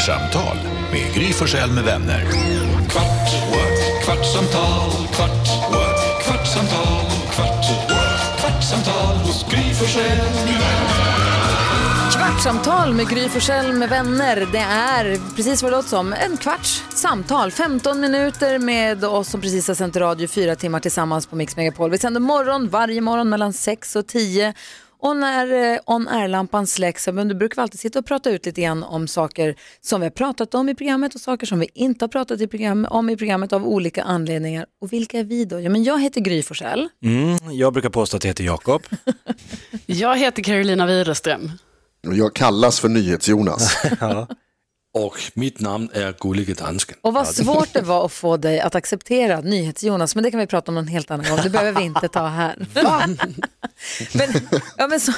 Kvartsamtal med Gry Forssell med vänner. Kvart, what? kvartsamtal, kvart, what? kvartsamtal, kvart, what? kvartsamtal hos Gry Forssell med vänner. Kvartsamtal med Gry Forssell med vänner. Det är precis vad det låter som. En kvarts samtal. 15 minuter med oss som precis har sänt radio fyra timmar tillsammans på Mix Megapol. Vi sänder morgon varje morgon mellan 6 och 10. Och när eh, on air-lampan släcks, men du brukar vi alltid sitta och prata ut lite grann om saker som vi har pratat om i programmet och saker som vi inte har pratat i program, om i programmet av olika anledningar. Och vilka är vi då? Ja, men jag heter Gry Forssell. Mm, jag brukar påstå att jag heter Jakob. Jag heter Carolina Widerström. Jag kallas för NyhetsJonas. Och mitt namn är Gullige Dansken. Och vad svårt det var att få dig att acceptera NyhetsJonas, men det kan vi prata om någon helt annan gång. Det behöver vi inte ta här. Men, ja, men, så,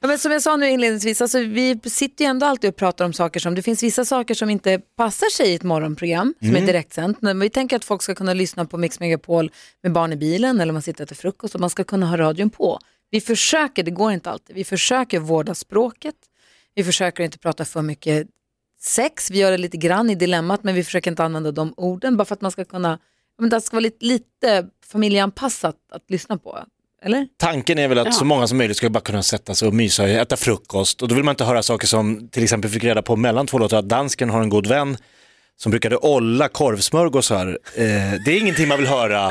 ja, men som jag sa nu inledningsvis, alltså, vi sitter ju ändå alltid och pratar om saker som, det finns vissa saker som inte passar sig i ett morgonprogram som är direktsänt. Men vi tänker att folk ska kunna lyssna på Mix Megapol med barn i bilen eller man sitter och äter frukost och man ska kunna ha radion på. Vi försöker, det går inte alltid, vi försöker vårda språket. Vi försöker inte prata för mycket sex, vi gör det lite grann i dilemmat men vi försöker inte använda de orden bara för att man ska kunna, men det ska vara lite, lite familjeanpassat att lyssna på. Eller? Tanken är väl att så många som möjligt ska bara kunna sätta sig och mysa och äta frukost. Och då vill man inte höra saker som till exempel fick reda på mellan två låtar att dansken har en god vän som brukade olla korvsmörgåsar. Eh, det är ingenting man vill höra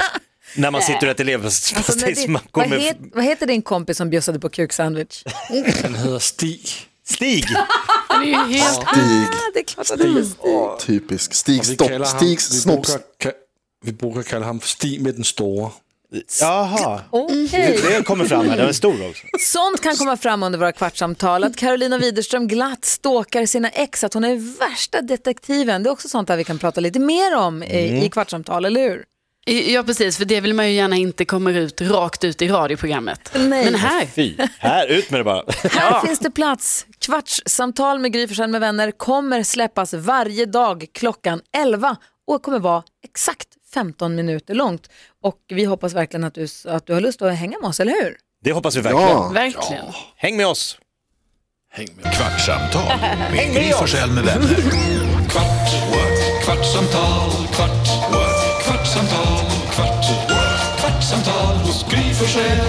när man sitter och äter Alltså, det, leverpastejsmackor vad, med het, vad heter din kompis som bjussade på kuksandwich? Han heter Stig. Stig. Det är ju helt... Stig, Ah, det är klart att det är Stig. typisk. Och Stig, Stigs vi, snopps. brukar, ka, vi brukar kalla ham Stig med den stora. Jaha, Okej. det kommer fram här, den är stor också. Sånt kan komma fram under våra kvartssamtal. Att Carolina Widerström glatt stalkar sina ex, att hon är värsta detektiven. Det är också sånt där vi kan prata lite mer om i, i kvartssamtal, eller hur? Ja, precis, för det vill man ju gärna inte kommer ut rakt ut i radioprogrammet. Nej. Men här, Fy, här, ut med det bara. Här finns det plats. Kvartssamtal med Gry Forssell med vänner kommer släppas varje dag klockan 11 och kommer vara exakt 15 minuter långt. Och vi hoppas verkligen att du, att du har lust att hänga med oss, eller hur? Det hoppas vi verkligen. Ja, verkligen. Häng med oss. Häng med. Kvartsamtal med Gry Forssell med vänner. Kvart, what? kvartsamtal, kvart, what? kvartsamtal, kvart, what? kvartsamtal hos Gry Forssell